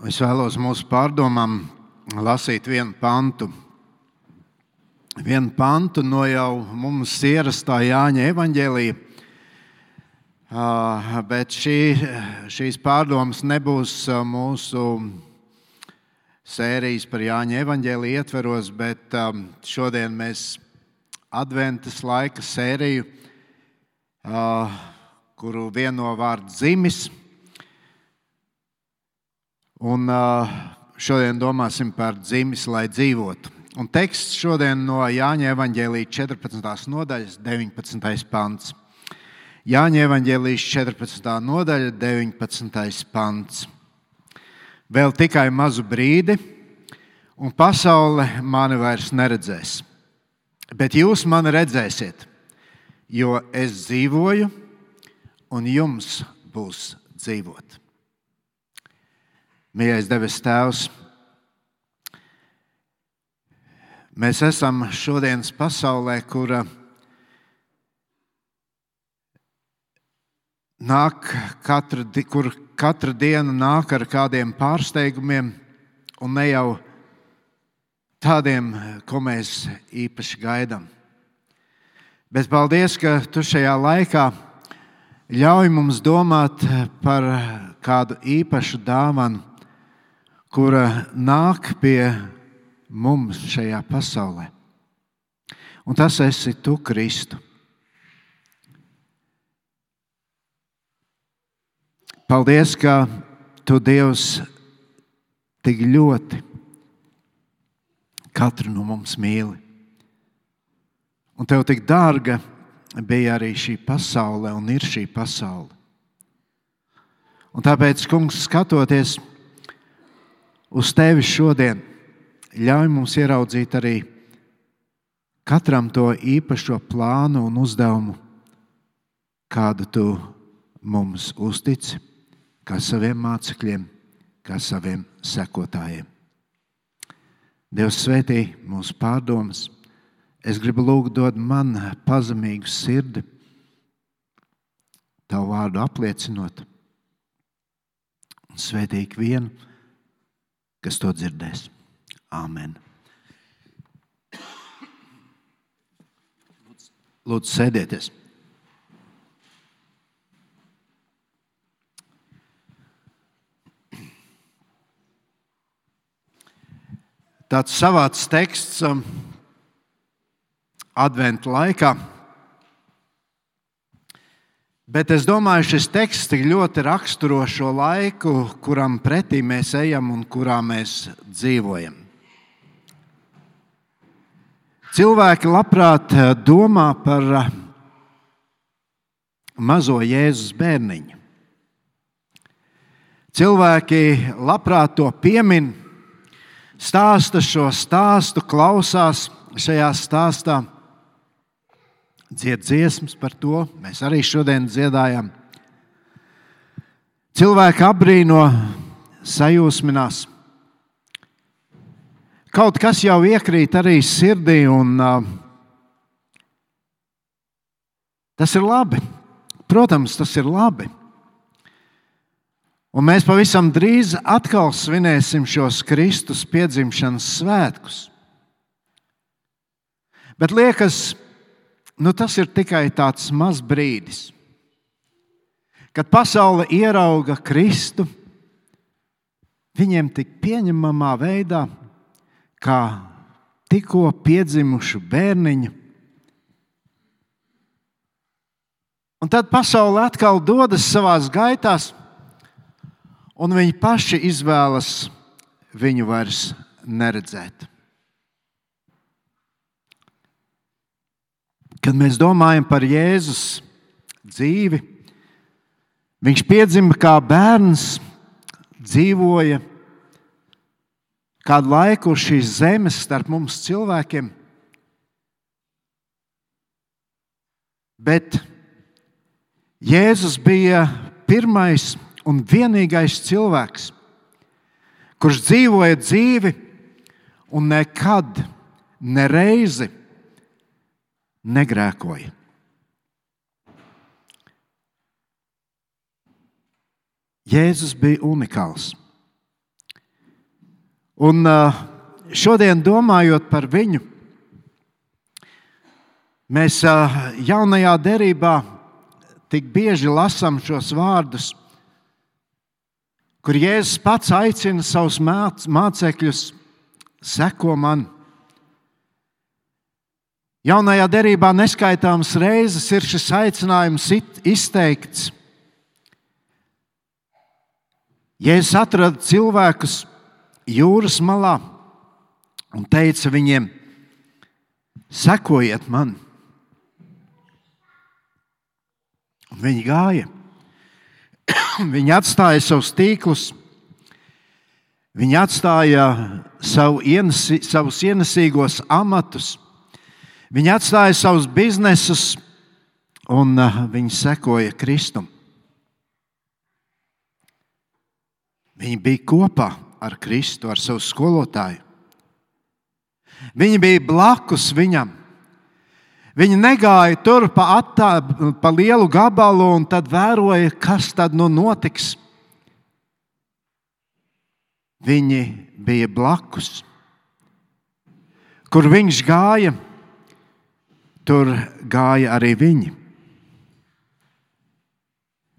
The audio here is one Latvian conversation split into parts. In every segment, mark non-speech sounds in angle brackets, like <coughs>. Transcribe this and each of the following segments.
Es vēlos mūsu pārdomām lasīt vienu pantu. Vienu pantu no jau mums ierastā Jāņa evanģēlīja. Uh, bet šī, šīs pārdomas nebūs mūsu sērijas par Jāņa evanģēlīju ietveros, bet šodien mēs adventas laika sēriju, kuru vieno vārdu dzimis Un šodien domāsim par dzimis, lai dzīvotu. Un teksts šodien no Jāņa Evangelijas 14. nodaļas, 19. pants. Jāņa Evangelijas 14. nodaļa, 19. pants. Vēl tikai mazu brīdi, un pasaule mani vairs neredzēs. Bet jūs mani redzēsiet, jo es dzīvoju, un jums būs dzīvot. Mīļais debes Tēvs, mēs esam šodienas pasaulē, kura nāk katru, kur katru dienu nāk ar kādiem pārsteigumiem, un ne jau tādiem, ko mēs īpaši gaidām. Bet paldies, ka tu šajā laikā ļauj mums domāt par kādu īpašu dāvanu kura nāk pie mums šajā pasaulē. Un tas esi tu, Kristu. Paldies, ka tu, Dievs, tik ļoti katru no mums mīli. Un tev tik dārga bija arī šī pasaule un ir šī pasaule. Un tāpēc, kungs, skatoties uz tevi šodien. Ļauj mums ieraudzīt arī katram to īpašo plānu un uzdevumu, kādu tu mums uztici, kā saviem mācekļiem, kā saviem sekotājiem. Dievs svētī mūsu pārdomas. Es gribu lūgt, dod man pazemīgu sirdi, tavu vārdu apliecinot, svētīgi vienu kas to dzirdēs. Āmen. Lūdzu, sēdieties. Tāds savāds teksts um, Adventu laikā. Bet es domāju, šis teksts tik ļoti raksturo šo laiku, kuram pretī mēs ejam un kurā mēs dzīvojam. Cilvēki labprāt eh, domā par eh, mazo Jēzus bērniņu. Cilvēki labprāt to piemin, stāsta šo stāstu, klausās šajā stāstā dzied dziesmas par to. Mēs arī šodien dziedājam. Cilvēki apbrīno, sajūsminās. Kaut kas jau iekrīt arī sirdī, un uh, tas ir labi. Protams, tas ir labi. Un mēs pavisam drīz atkal svinēsim šos Kristus piedzimšanas svētkus. Bet liekas, ka nu, tas ir tikai tāds mazs brīdis, kad pasaule ierauga Kristu viņiem tik pieņemamā veidā, kā tikko piedzimušu bērniņu. Un tad pasaule atkal dodas savā gaitā, un viņi paši izvēlas viņu vairs neredzēt. Kad mēs domājam par Jēzus dzīvi, viņš piedzima kā bērns, dzīvoja kādu laiku uz šīs zemes starp mums cilvēkiem. Bet Jēzus bija pirmais un vienīgais cilvēks, kurš dzīvoja dzīvi un nekad, nereizi negrēkoja. Jēzus bija unikāls. Un šodien domājot par viņu, mēs jaunajā derībā tik bieži lasām šos vārdus, kur Jēzus pats aicina savus mācekļus, seko man. Jaunajā derībā neskaitāmas reizes ir šis aicinājums izteikts. Jēzus atrada cilvēkus jūras malā un teica viņiem: Sekojiet man! Un viņi gāja. <coughs> viņi atstāja savus tīklus, viņi atstāja savu ienesi, savus ienesīgos amatus, viņi atstāja savus biznesus un uh, viņi sekoja Kristum. Viņi bija kopā ar Kristu, ar savu skolotāju. Viņi bija blakus viņam. Viņi negāja tur pa, attā, pa lielu gabalu un tad vēroja, kas tad nu notiks. Viņi bija blakus. Kur viņš gāja, tur gāja arī viņi.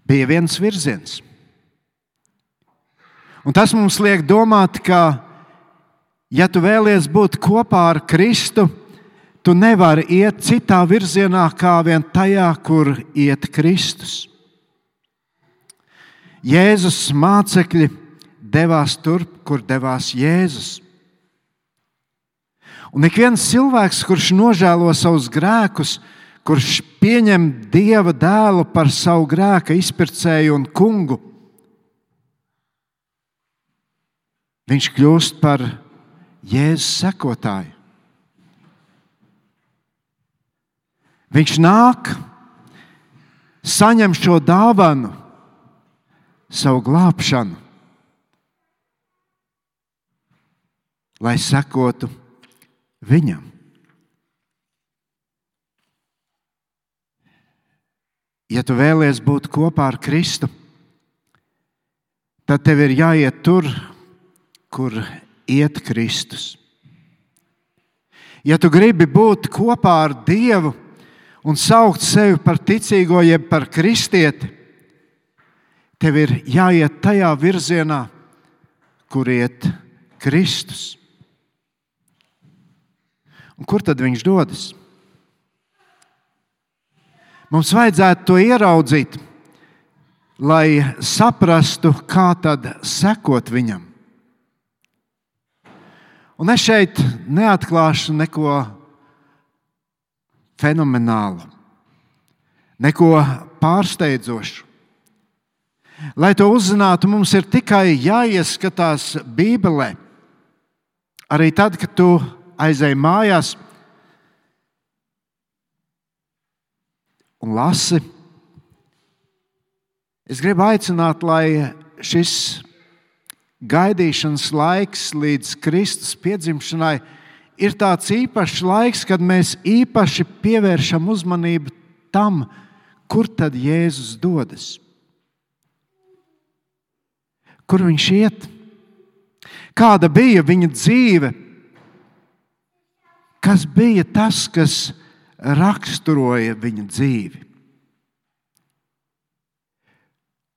Bija viens virziens. Un tas mums liek domāt, ka, ja tu vēlies būt kopā ar Kristu, tu nevari iet citā virzienā, kā vien tajā, kur iet Kristus. Jēzus mācekļi devās turp, kur devās Jēzus. Un ik viens cilvēks, kurš nožēlo savus grēkus, kurš pieņem Dieva dēlu par savu grēka izpircēju un kungu, viņš kļūst par Jēzus sekotāju. Viņš nāk, saņem šo dāvanu, savu glābšanu, lai sekotu viņam. Ja tu vēlies būt kopā ar Kristu, tad tev ir jāiet tur, kur iet Kristus. Ja tu gribi būt kopā ar Dievu, un saukt sevi par ticīgo, jeb par kristieti, tev ir jāiet tajā virzienā, kur iet Kristus. Un kur tad viņš dodas? Mums vajadzētu to ieraudzīt, lai saprastu, kā tad sekot viņam. Un es šeit neatklāšu neko fenomenālu, neko pārsteidzošu. Lai to uzzinātu, mums ir tikai jāieskatās Bībelē. Arī tad, kad tu aizej mājās un lasi, es gribu aicināt, lai šis gaidīšanas laiks līdz Kristus piedzimšanai ir tāds īpašs laiks, kad mēs īpaši pievēršam uzmanību tam, kur tad Jēzus dodas. Kur viņš iet? Kāda bija viņa dzīve? Kas bija tas, kas raksturoja viņa dzīvi?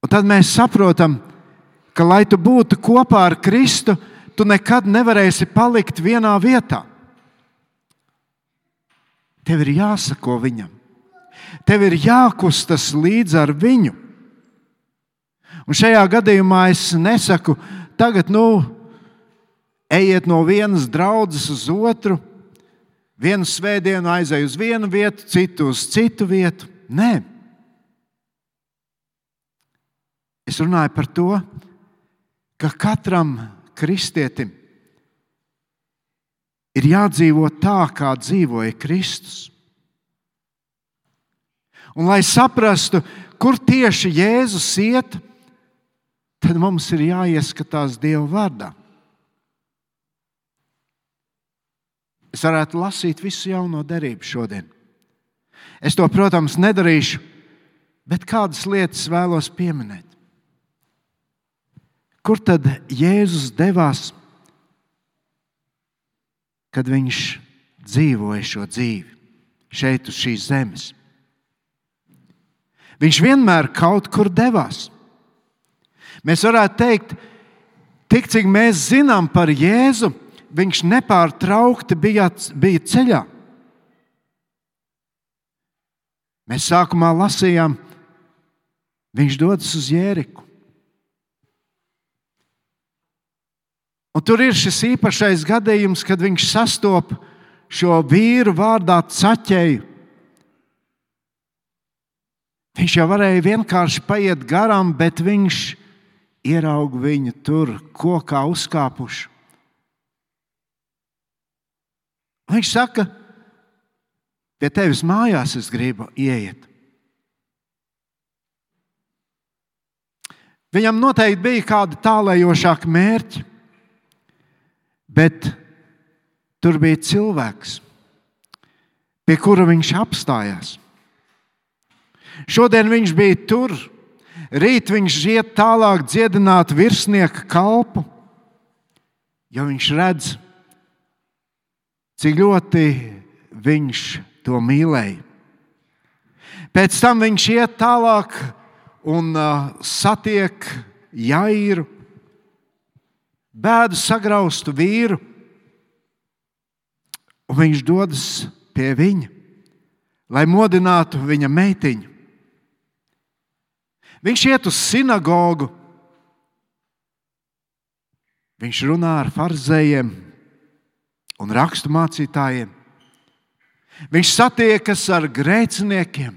Un tad mēs saprotam, ka, lai tu būtu kopā ar Kristu, tu nekad nevarēsi palikt vienā vietā. Tev ir jāsako viņam, tev ir jākustas līdz ar viņu. Un šajā gadījumā es nesaku, tagad, nu, ejiet no vienas draudzes uz otru, vienu svētdienu aizej uz vienu vietu, citu uz citu vietu. Nē, es runāju par to, ka katram kristietim ir jādzīvo tā, kā dzīvoja Kristus. Un, lai saprastu, kur tieši Jēzus iet, tad mums ir jāieskatās Dieva vārdā. Es varētu lasīt visu jauno derību šodien. Es to, protams, nedarīšu, bet kādas lietas vēlos pieminēt. Kur tad Jēzus devās kad viņš dzīvoja šo dzīvi šeit, uz šīs zemes. Viņš vienmēr kaut kur devās. Mēs varētu teikt, tik cik mēs zinām par Jēzu, viņš nepārtraukti bija, bija ceļā. Mēs sākumā lasījām, viņš dodas uz Jēriku. Un tur ir šis īpašais gadījums, kad viņš sastopas šo vīru vārdā Caķeju. Viņš jau varēja vienkārši paiet garām, bet viņš ierauga viņu tur, kokā uzkāpuši. Viņš saka, pie tevis mājās es gribu ieiet. Viņam noteikti bija kādi tālējošāki mērķi, bet tur bija cilvēks, pie kura viņš apstājās. Šodien viņš bija tur, rīt viņš iet tālāk dziedināt virsnieka kalpu, jo viņš redz, cik ļoti viņš to mīlēja. Pēc tam viņš iet tālāk un uh, satiek Jairu, bēdu sagraustu vīru, un viņš dodas pie viņa, lai modinātu viņa meitiņu. Viņš iet uz sinagogu, viņš runā ar farzējiem un rakstu mācītājiem. Viņš satiekas ar grēciniekiem.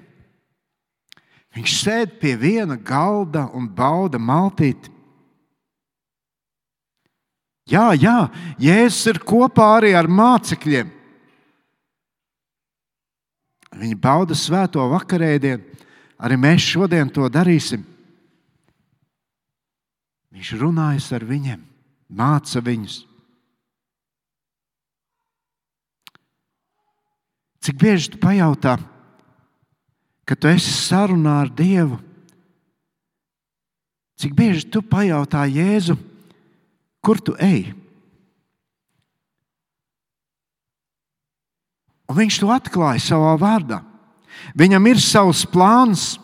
Viņš sēž pie viena galda un bauda maltīti. Jā, jā, Jēzus ir kopā arī ar mācekļiem. Viņi bauda svēto vakarēdienu. Arī mēs šodien to darīsim. Viņš runājas ar viņiem, māca viņus. Cik bieži tu pajautā, kad tu esi sarunā ar Dievu? Cik bieži tu pajautā Jēzu, kur tu ej? Un viņš to atklāja savā vārdā. Viņam ir savs plāns.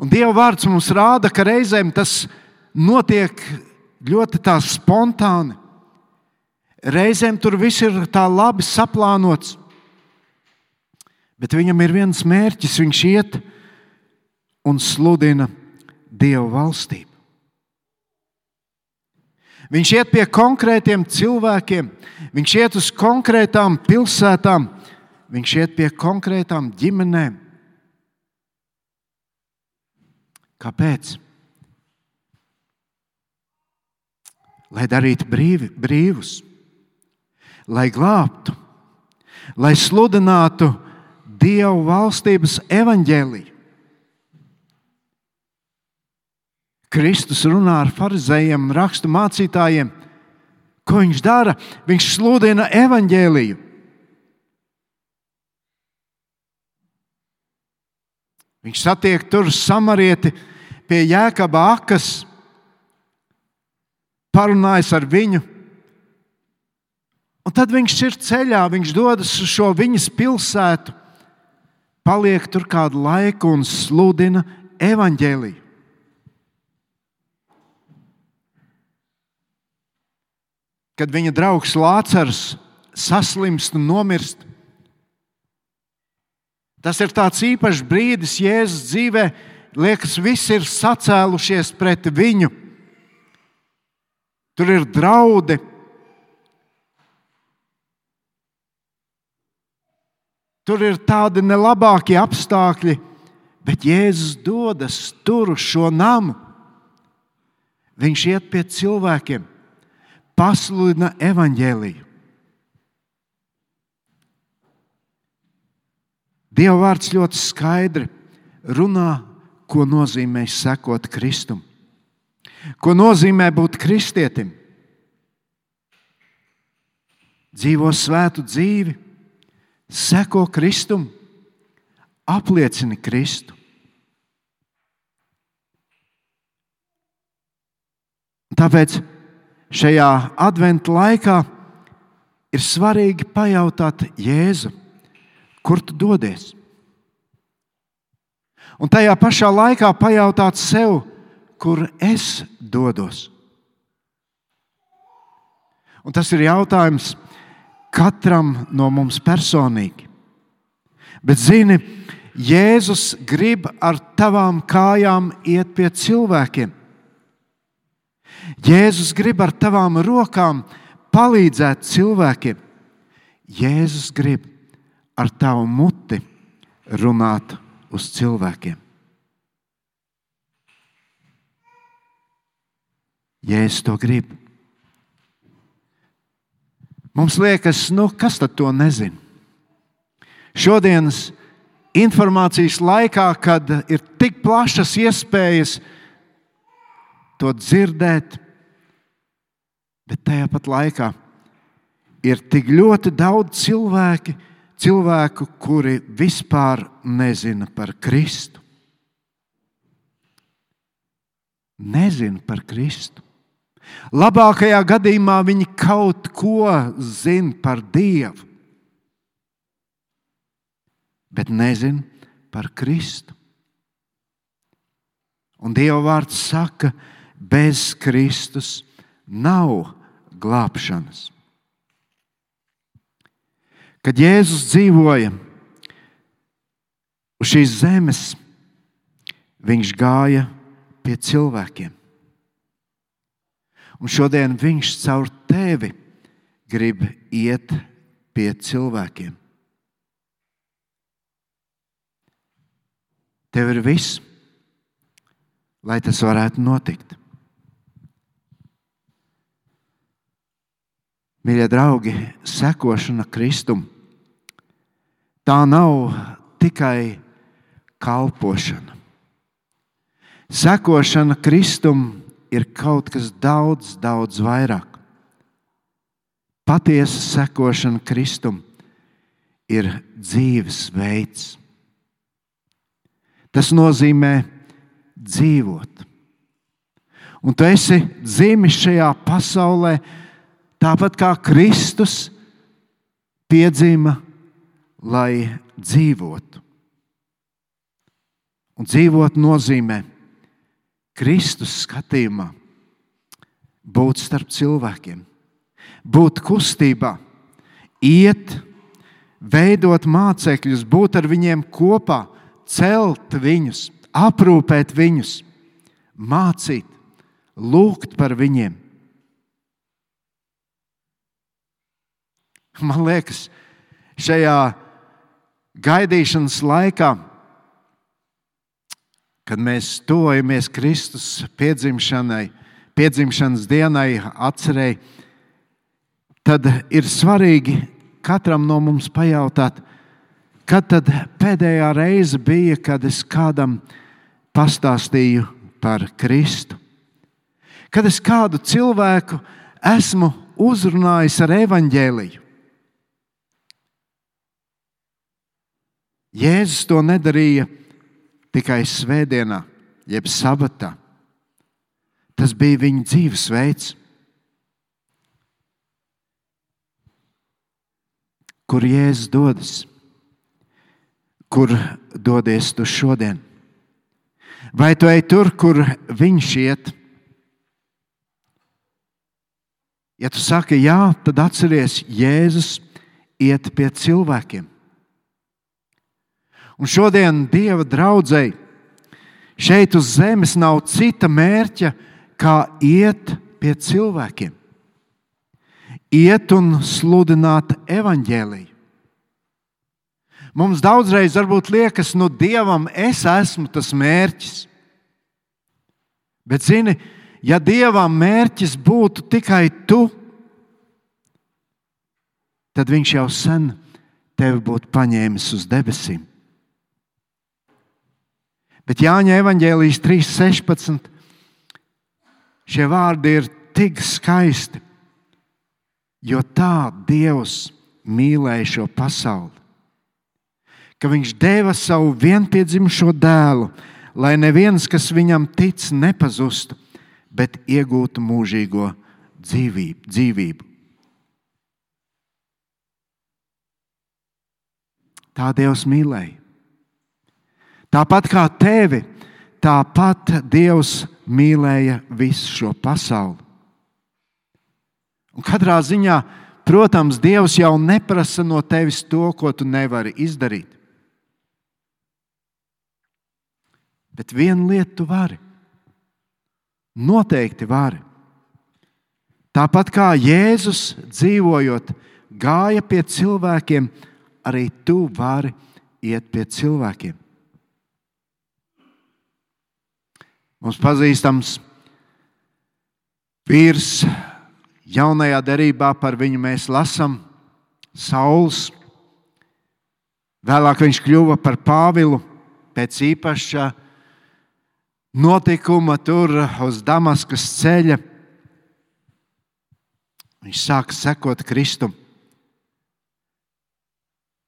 Un Dieva vārds mums rāda, ka reizēm tas notiek ļoti tā spontāni. Reizēm tur viss ir tā labi saplānots. Bet viņam ir viens mērķis. Viņš iet un sludina Dieva valstību. Viņš iet pie konkrētiem cilvēkiem, viņš iet uz konkrētām pilsētām, viņš iet pie konkrētām ģimenēm. Kāpēc? Lai darītu brīvi, brīvus, lai glābtu, lai sludinātu Dievu valstības evaņģēliju. Kristus runā ar farizējiem, rakstu mācītājiem. Ko viņš dara? Viņš sludina evaņģēliju. Viņš satiek tur samarieti pie jēkaba akas, parunājas ar viņu. Un tad viņš ir ceļā, viņš dodas uz šo viņas pilsētu, paliek tur kādu laiku un sludina evaņģēliju. Kad viņa draugs Lācars saslimst un nomirst, Tas ir tāds īpašs brīdis Jēzus dzīvē. Liekas, visi ir sacēlušies pret viņu. Tur ir draudi. Tur ir tādi nelabākie apstākļi, bet Jēzus dodas tur uz šo namu. Viņš iet pie cilvēkiem, pasludina evaņģēliju. Dieva vārds ļoti skaidri runā, ko nozīmē sekot Kristum. Ko nozīmē būt kristietim? Dzīvo svētu dzīvi, seko Kristum, apliecini Kristu. Tāpēc šajā adventu laikā ir svarīgi pajautāt Jēzu, kur tu dodies? Un tajā pašā laikā pajautāt sev, kur es dodos. Un tas ir jautājums katram no mums personīgi. Bet, zini, Jēzus grib ar tavām kājām iet pie cilvēkiem. Jēzus grib ar tavām rokām palīdzēt cilvēkiem. Jēzus grib ar tavu muti runāt uz cilvēkiem. Jēzus to grib. Mums liekas, nu, kas tad to nezina? Šodienas informācijas laikā, kad ir tik plašas iespējas to dzirdēt, bet tajā pat laikā ir tik ļoti daudz cilvēki, cilvēku, kuri vispār nezina par Kristu. Nezina par Kristu. Labākajā gadījumā viņi kaut ko zina par Dievu, bet nezina par Kristu. Un Dieva vārds saka, bez Kristus nav glābšanas. Kad Jēzus dzīvoja uz šīs zemes, viņš gāja pie cilvēkiem. Un šodien viņš caur tevi grib iet pie cilvēkiem. Tev ir viss, lai tas varētu notikt. Mīļie draugi, sekošana Kristum, tā nav tikai kalpošana. Sekošana Kristum ir kaut kas daudz, daudz vairāk. Patiesa sekošana Kristum ir dzīves veids. Tas nozīmē dzīvot. Un tu esi dzimis šajā pasaulē, tāpat kā Kristus piedzima, lai dzīvotu. Un dzīvot nozīmē Kristus skatījumā būt starp cilvēkiem, būt kustībā, iet, veidot mācekļus, būt ar viņiem kopā, celt viņus, aprūpēt viņus, mācīt, lūgt par viņiem. Man liekas, šajā gaidīšanas laikā kad mēs tojamies Kristus piedzimšanai, piedzimšanas dienai, atcerēji, tad ir svarīgi katram no mums pajautāt, kad tad pēdējā reize bija, kad es kādam pastāstīju par Kristu. Kad es kādu cilvēku esmu uzrunājis ar evaņģēliju. Jēzus to nedarīja tikai svētdienā, jeb sabatā. Tas bija viņa dzīvesveids. Kur Jēzus dodas? Kur dodies tu šodien? Vai tu ej tur, kur viņš iet? Ja tu saki jā, tad atceries, Jēzus iet pie cilvēkiem. Un šodien Dieva draudzēji šeit uz zemes nav cita mērķa, kā iet pie cilvēkiem, iet un sludināt evaņģēlīju. Mums daudzreiz liekas, nu, Dievam es esmu tas mērķis. Bet, zini, ja Dievam mērķis būtu tikai tu, tad Viņš jau sen tevi būtu paņēmis uz debesīm. Bet Jāņa evanģēlijas 3.16. Šie vārdi ir tik skaisti, jo tā Dievs mīlēja šo pasauli, ka Viņš deva savu vienpiedzimušo dēlu, lai neviens, kas viņam tic, nepazustu, bet iegūtu mūžīgo dzīvību. dzīvību. Tā Dievs mīlēja. Tāpat kā tevi, tāpat Dievs mīlēja visu šo pasauli. Un katrā ziņā, protams, Dievs jau neprasa no tevis to, ko tu nevari izdarīt. Bet vienu lietu tu vari. Noteikti vari. Tāpat kā Jēzus dzīvojot, gāja pie cilvēkiem, arī tu vari iet pie cilvēkiem. Mums pazīstams vīrs, jaunajā derībā par viņu mēs lasām Sauls. Vēlāk viņš kļuva par Pāvilu pēc īpaša notikuma tur uz Damaskas ceļa. Viņš sāka sekot Kristum.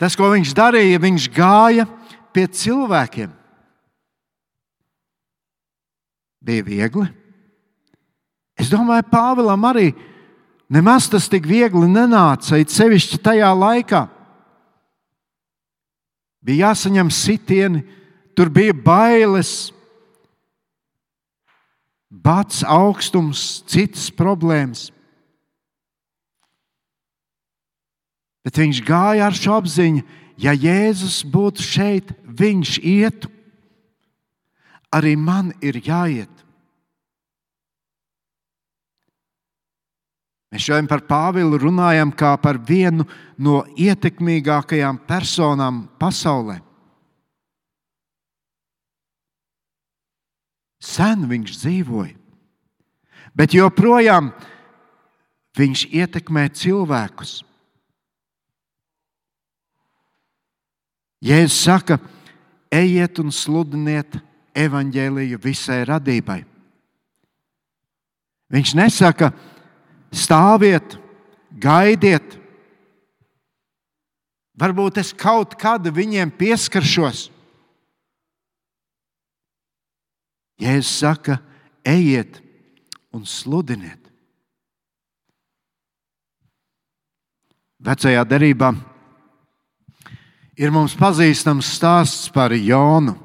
Tas, ko viņš darīja, viņš gāja pie cilvēkiem. Bija viegli. Es domāju, Pāvēlam arī nemaz tas tik viegli nenāca, it sevišķi tajā laikā. Bija jāsaņem sitieni, tur bija bailes, bats, augstums, citas problēmas. Bet viņš gāja ar šo apziņu, ja Jēzus būtu šeit, viņš ietu. Arī man ir jāiet. Mēs šodien par Pāvilu runājam kā par vienu no ietekmīgākajām personām pasaulē. Sen viņš dzīvoja, bet joprojām viņš ietekmē cilvēkus. Jēzus saka, ejiet un sludiniet evaņģēliju visai radībai. Viņš nesaka, stāviet, gaidiet. Varbūt es kaut kad viņiem pieskaršos. Jēzus saka, ejiet un sludiniet. Vecajā derībā ir mums pazīstams stāsts par Jonu.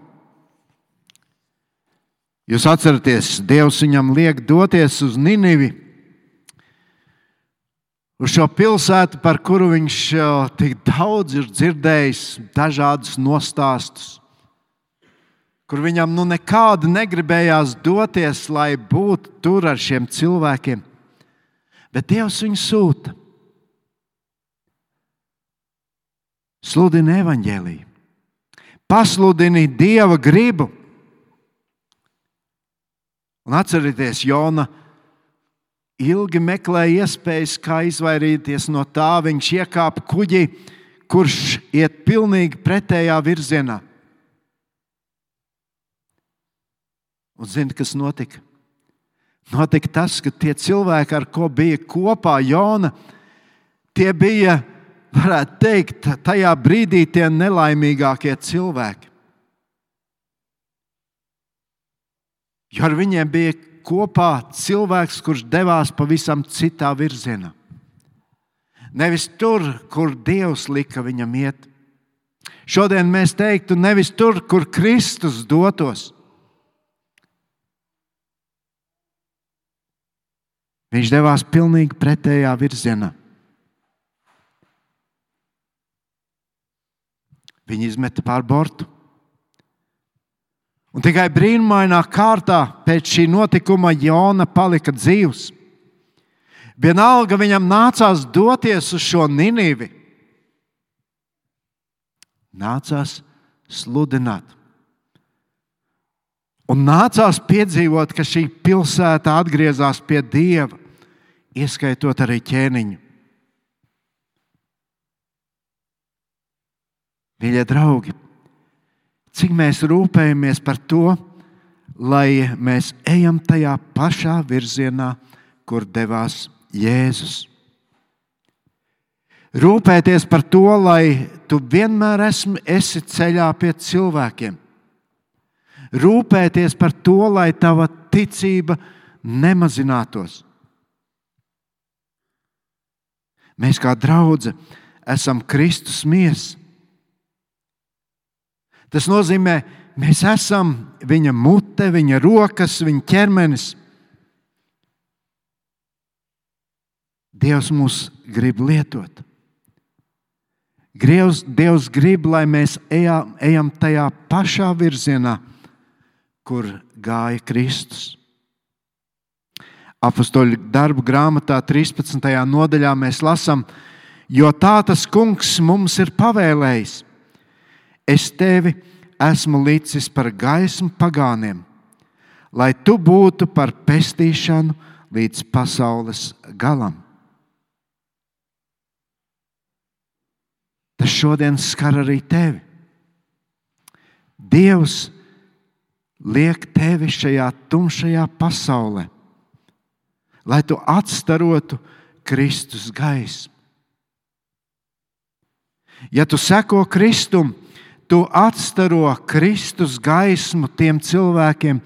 Jūs atceraties, Dievs viņam liek doties uz Ninivi, uz šo pilsētu, par kuru viņš tik daudz ir dzirdējis, dažādus nostāstus, kur viņam nu nekādi negribējās doties, lai būtu tur ar šiem cilvēkiem. Bet Dievs viņu sūta. Sludini evaņģēlīju, pasludini Dieva gribu. Un atcerieties, Jona ilgi meklēja iespējas, kā izvairīties no tā. Viņš iekāpa kuģī, kurš iet pilnīgi pretējā virzienā. Un zini, kas notika? Notika tas, ka tie cilvēki, ar ko bija kopā Jona, tie bija varētu teikt, tajā brīdī tie nelaimīgākie cilvēki. Jo ar viņiem bija kopā cilvēks, kurš devās pavisam citā virzienā. Nevis tur, kur Dievs lika viņam iet. Šodien mēs teiktu, nevis tur, kur Kristus dotos. Viņš devās pilnīgi pretējā virzienā. Viņi izmeta pār bortu. Un tikai brīnumainā kārtā pēc šī notikuma Jona palika dzīvs. Vienalga viņam nācās doties uz šo Nīnīvi. Nācās sludināt. Un nācās piedzīvot, ka šī pilsēta atgriezās pie dieva, ieskaitot arī ķēniņu. Mīļie draugi, cik mēs rūpējamies par to, lai mēs ejam tajā pašā virzienā, kur devās Jēzus. Rūpēties par to, lai tu vienmēr esi ceļā pie cilvēkiem. Rūpēties par to, lai tava ticība nemazinātos. Mēs kā draugi esam Kristus miesas. Tas nozīmē, mēs esam viņa mute, viņa rokas, viņa ķermenis. Dievs mūs grib lietot. Dievs, Dievs grib, lai mēs ejam, ejam tajā pašā virzienā, kur gāja Kristus. Apostoļu darbu grāmatā 13. nodaļā mēs lasām, jo tā tas kungs mums ir pavēlējis. Es tevi esmu licis par gaismu pagāniem, lai tu būtu par pestīšanu līdz pasaules galam. Tas šodien skar arī tevi. Dievs liek tevi šajā tumšajā pasaulē, lai tu atstarotu Kristus gaismu. Ja tu seko Kristum, tu atstaro Kristus gaismu tiem cilvēkiem,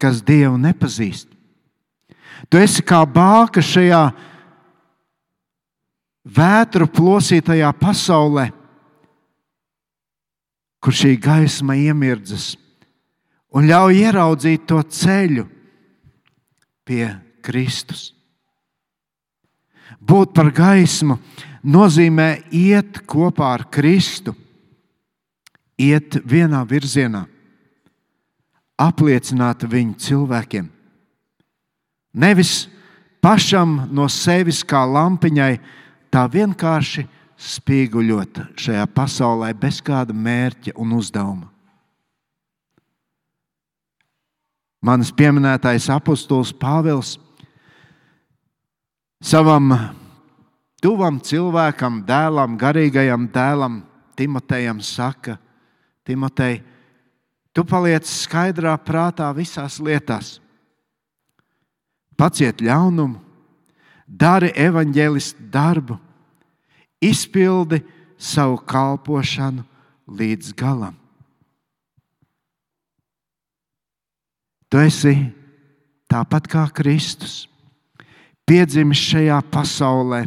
kas Dievu nepazīst. Tu esi kā bāka šajā vētru plosītajā pasaulē, kur šī gaisma iemirdzas un ļauj ieraudzīt to ceļu pie Kristus. Būt par gaismu nozīmē iet kopā ar Kristu, iet vienā virzienā, apliecināt viņu cilvēkiem. Nevis pašam no sevis kā lampiņai, tā vienkārši spīguļot šajā pasaulē bez kāda mērķa un uzdevuma. Manis pieminētais apustulis Pāvils savam tuvam cilvēkam, dēlam, garīgajam dēlam, Timotejam saka, Timotej, tu paliec skaidrā prātā visās lietās. Paciet ļaunumu, dari evaņģēlistu darbu, izpildi savu kalpošanu līdz galam. Tu esi tāpat kā Kristus, piedzimis šajā pasaulē,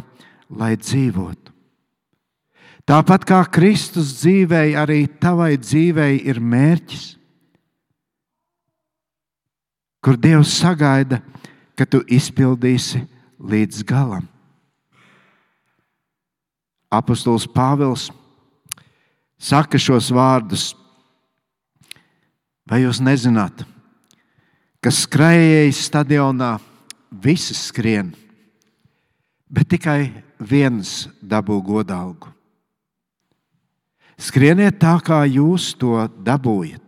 lai dzīvotu. Tāpat kā Kristus dzīvēja, arī tavai dzīvei ir mērķis, kur Dievs sagaida, ka tu izpildīsi līdz galam. Apostols Pāvils saka šos vārdus. Vai jūs nezināt, ka skrejēji stadionā visi skrien, bet tikai viens dabū godalgu? Skrieniet tā, kā jūs to dabūjat.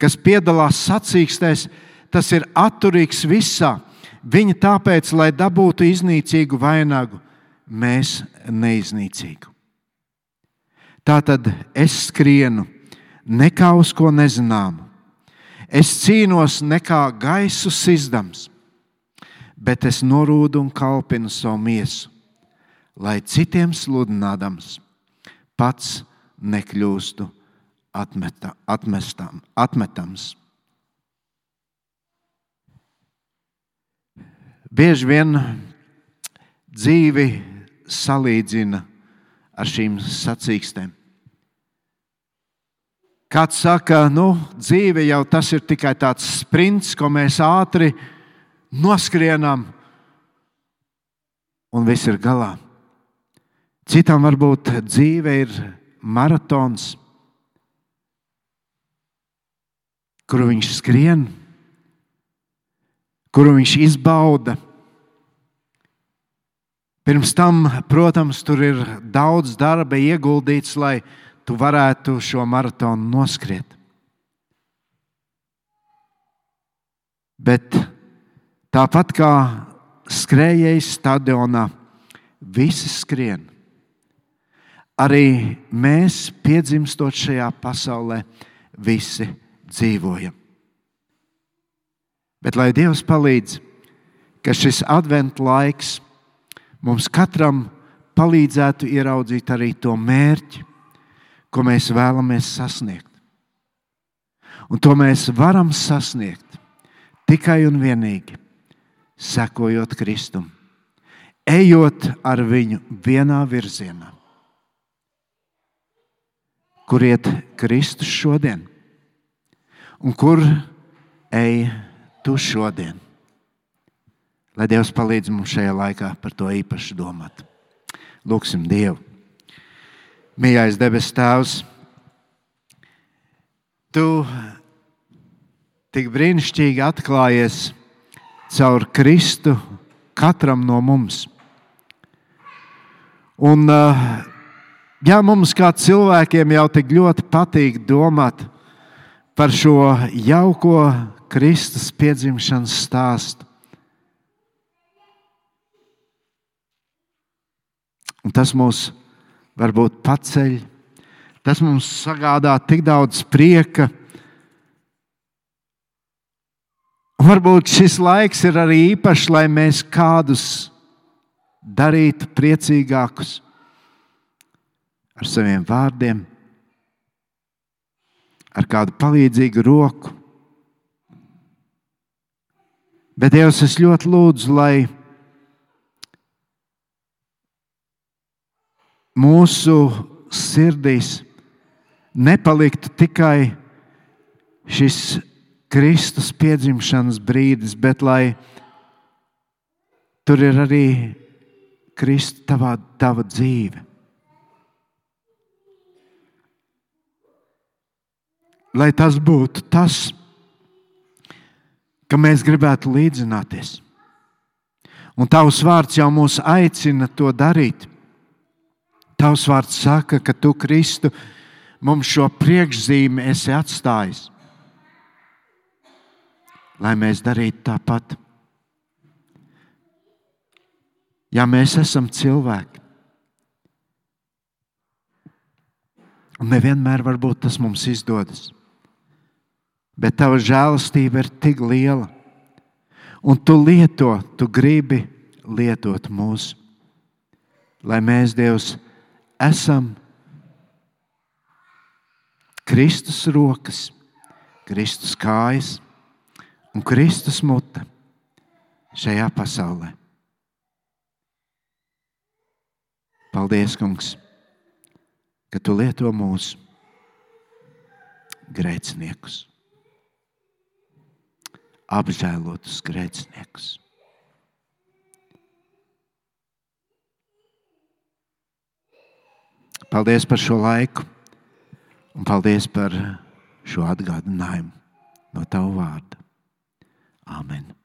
Kas piedalās sacīkstēs, tas ir atturīgs visā. Viņa tāpēc, lai dabūtu iznīcīgu vainagu, mēs neiznīcīgu. Tā tad es skrienu nekā uz ko nezināmu. Es cīnos nekā gaisu sizdams, bet es norūdu un kalpinu savu miesu, lai citiem sludinādams, pats nekļūstu atmeta, atmestam, atmetams. Bieži vien dzīvi salīdzina ar šīm sacīkstēm. Kāds saka, nu, dzīve jau tas ir tikai tāds sprints, ko mēs ātri noskrienam, un viss ir galā. Citam varbūt dzīve ir maratons, kuru viņš skrien, kuru viņš izbauda Pirms tam, protams, tur ir daudz darba ieguldīts, lai tu varētu šo maratonu noskriet. Bet tāpat kā skrejējis stadionā, visi skrien. Arī mēs, piedzimstot šajā pasaulē, visi dzīvojam. Bet lai Dievs palīdz, ka šis adventu laiks mums katram palīdzētu ieraudzīt arī to mērķi, ko mēs vēlamies sasniegt. Un to mēs varam sasniegt tikai un vienīgi sekojot Kristum, ejot ar viņu vienā virzienā. Kur iet Kristus šodien un kur ej tu šodien. Lai Dievs palīdz mums šajā laikā par to īpaši domāt. Lūksim Dievu. Mīļais debes Tēvs, Tu tik brīnišķīgi atklājies caur Kristu katram no mums. Un, ja mums kā cilvēkiem jau tik ļoti patīk domāt par šo jauko Kristus piedzimšanas stāstu, Un tas mūs varbūt paceļ, tas mums sagādā tik daudz prieka. Varbūt šis laiks ir arī īpašs, lai mēs kādus darītu priecīgākus ar saviem vārdiem, ar kādu palīdzīgu roku. Bet Dievs, es ļoti lūdzu, lai mūsu sirdīs nepaliktu tikai šis Kristus piedzimšanas brīdis, bet lai tur ir arī Kristus tavā, tava dzīve. Lai tas būtu tas, ka mēs gribētu līdzināties. Un tavs vārds jau mūs aicina to darīt. Tavs vārds saka, ka tu, Kristu, mums šo priekšzīmi esi atstājis, lai mēs darītu tāpat. Ja mēs esam cilvēki, un nevienmēr tas mums izdodas, bet tava žēlastība ir tik liela, un tu lieto, tu gribi lietot mūsu, lai mēs Dievs esam Kristus rokas, Kristus kājas un Kristus mute šajā pasaulē. Paldies, Kungs, ka Tu lieto mūsu grēciniekus, apžēlotus grēciniekus. Paldies par šo laiku un paldies par šo atgādinājumu no Tava vārda. Āmen!